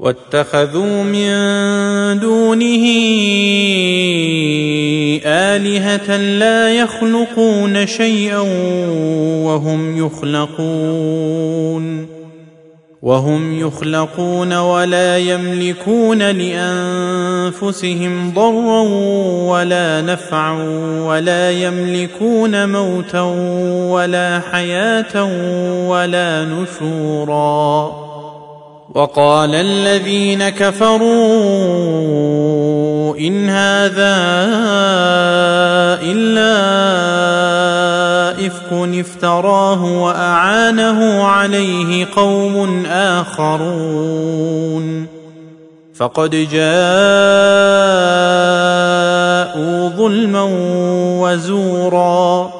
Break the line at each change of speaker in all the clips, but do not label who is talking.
واتخذوا من دونه آلهة لا يخلقون شيئا وهم يخلقون وهم يخلقون ولا يملكون لأنفسهم ضرا ولا نفعا ولا يملكون موتا ولا حياة ولا نشورا وقال الذين كفروا إن هذا إلا إفك افتراه وأعانه عليه قوم آخرون. فقد جاءوا ظلما وزورا.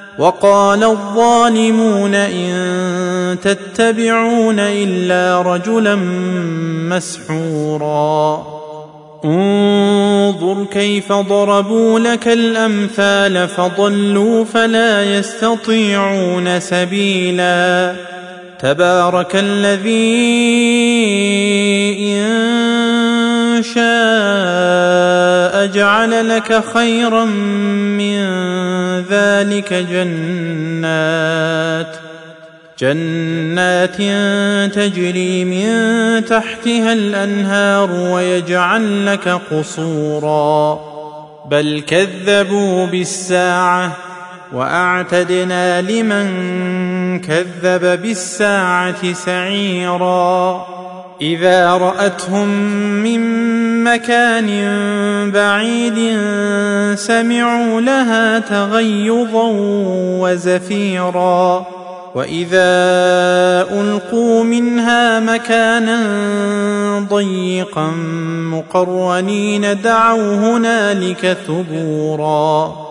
وقال الظالمون إن تتبعون إلا رجلا مسحورا. انظر كيف ضربوا لك الأمثال فضلوا فلا يستطيعون سبيلا. تبارك الذي إن شاء جعل لك خيرا من ذلك جنات جنات تجري من تحتها الأنهار ويجعل لك قصورا. بل كذبوا بالساعة وأعتدنا لمن كذب بالساعة سعيرا. إذا رأتهم من مكان بعيد سمعوا لها تغيظا وزفيرا. وإذا ألقوا منها مكانا ضيقا مقرنين دعوا هنالك ثبورا.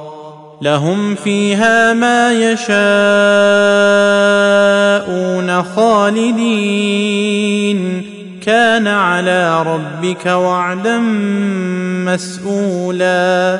لهم فيها ما يشاءون خالدين. كان على ربك وعدا مسئولا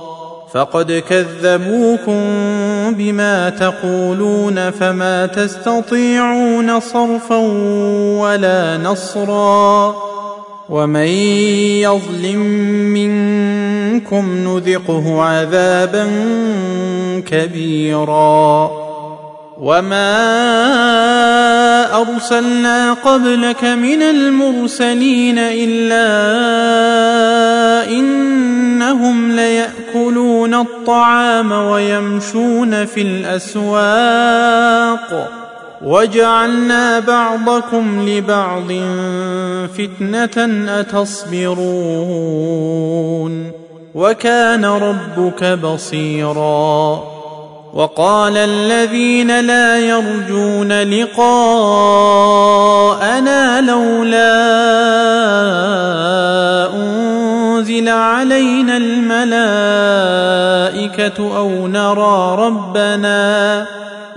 فقد كذبوكم بما تقولون فما تستطيعون صرفا ولا نصرا ومن يظلم منكم نذقه عذابا كبيرا وما أرسلنا قبلك من المرسلين إلا إنهم لياكلون الطعام ويمشون في الأسواق. وجعلنا بعضكم لبعض فتنة أتصبرون. وكان ربك بصيرا. وقال الذين لا يرجون لقاءنا لولا أنزل علينا الملائكة أو نرى ربنا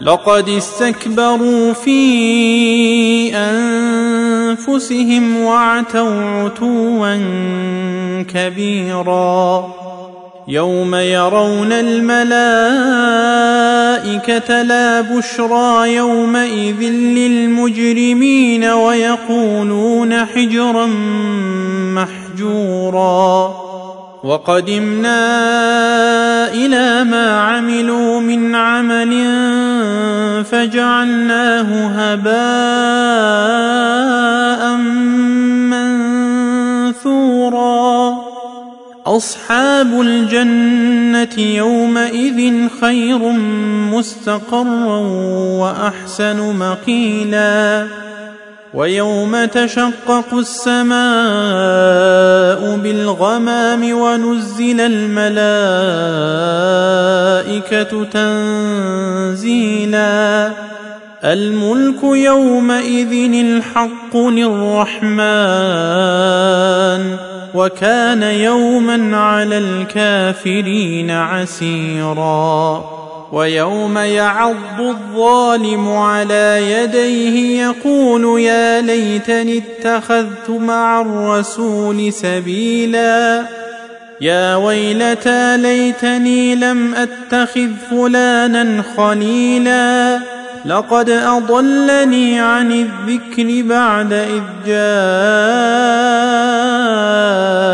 لقد استكبروا في أنفسهم وعتوا عتوا كبيرا يوم يرون الملائكة لا بشرى يومئذ للمجرمين ويقولون حجرا محجورا وقدمنا إلى ما عملوا من عمل فجعلناه هباء منثورا. أصحاب الجنة يومئذ خير مستقرا وأحسن مقيلا. ويوم تشقق السماء بالغمام ونزل الملائكة تنزيلا. الملك يومئذ الحق للرحمن وكان يوما على الكافرين عسيرا. ويوم يعض الظالم على يديه يقول يا ليتني اتخذت مع الرسول سبيلا. يا ويلتى ليتني لم أتخذ فلانا خليلا. لقد أضلني عن الذكر بعد إذ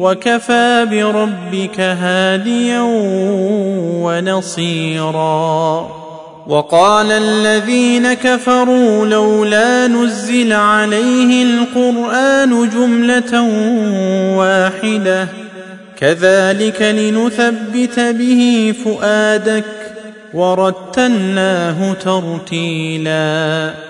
وكفى بربك هاديا ونصيرا. وقال الذين كفروا لولا نزل عليه القرآن جملة واحدة. كذلك لنثبت به فؤادك ورتلناه ترتيلا.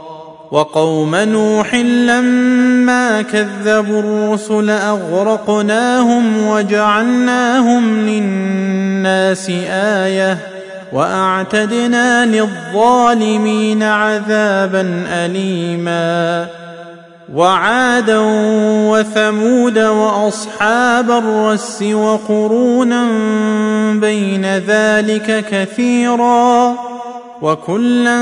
وقوم نوح لما كذبوا الرسل أغرقناهم وجعلناهم للناس آية وأعتدنا للظالمين عذابا اليما وعادا وثمود وأصحاب الرس وقرونا بين ذلك كثيرا وكلا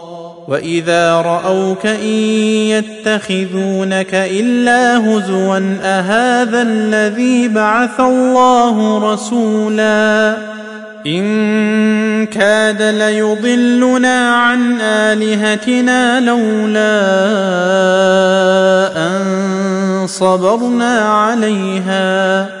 واذا راوك ان يتخذونك الا هزوا اهذا الذي بعث الله رسولا ان كاد ليضلنا عن الهتنا لولا ان صبرنا عليها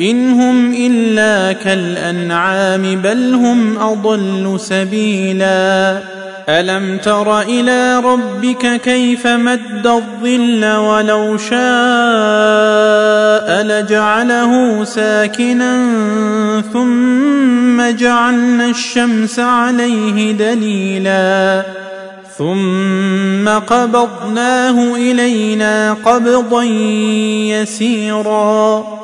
إن هم إلا كالأنعام بل هم أضل سبيلا. ألم تر إلى ربك كيف مد الظل ولو شاء لجعله ساكنا ثم جعلنا الشمس عليه دليلا. ثم قبضناه إلينا قبضا يسيرا.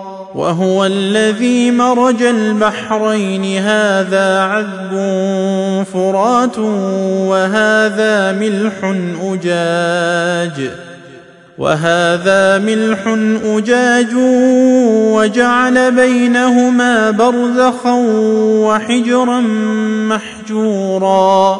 وهو الذي مرج البحرين. هذا عذب فرات وهذا ملح أجاج وهذا ملح أجاج وجعل بينهما برزخا وحجرا محجورا.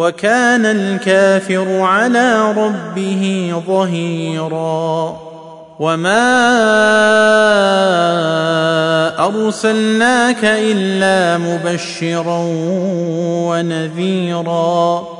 وكان الكافر على ربه ظهيرا. وما أرسلناك إلا مبشرا ونذيرا.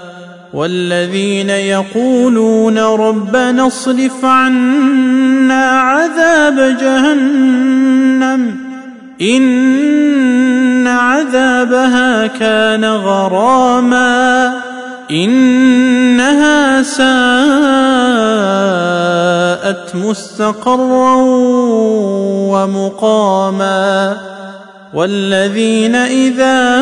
والذين يقولون ربنا اصرف عنا عذاب جهنم إن عذابها كان غراما إنها ساءت مستقرا ومقاما والذين إذا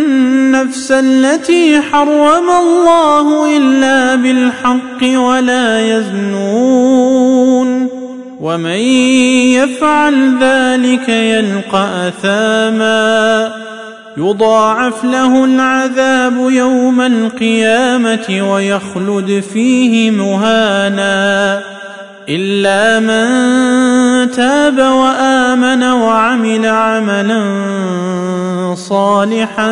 التي حرم الله إلا بالحق ولا يزنون ومن يفعل ذلك يلقى أثاما يضاعف له العذاب يوم القيامة ويخلد فيه مهانا إلا من تاب وآمن وعمل عملا صالحا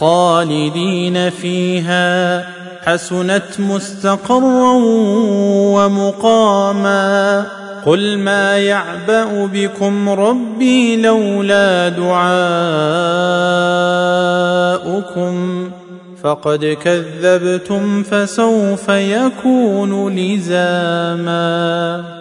خالدين فيها حسنت مستقرا ومقاما قل ما يعبأ بكم ربي لولا دعاؤكم فقد كذبتم فسوف يكون لزاما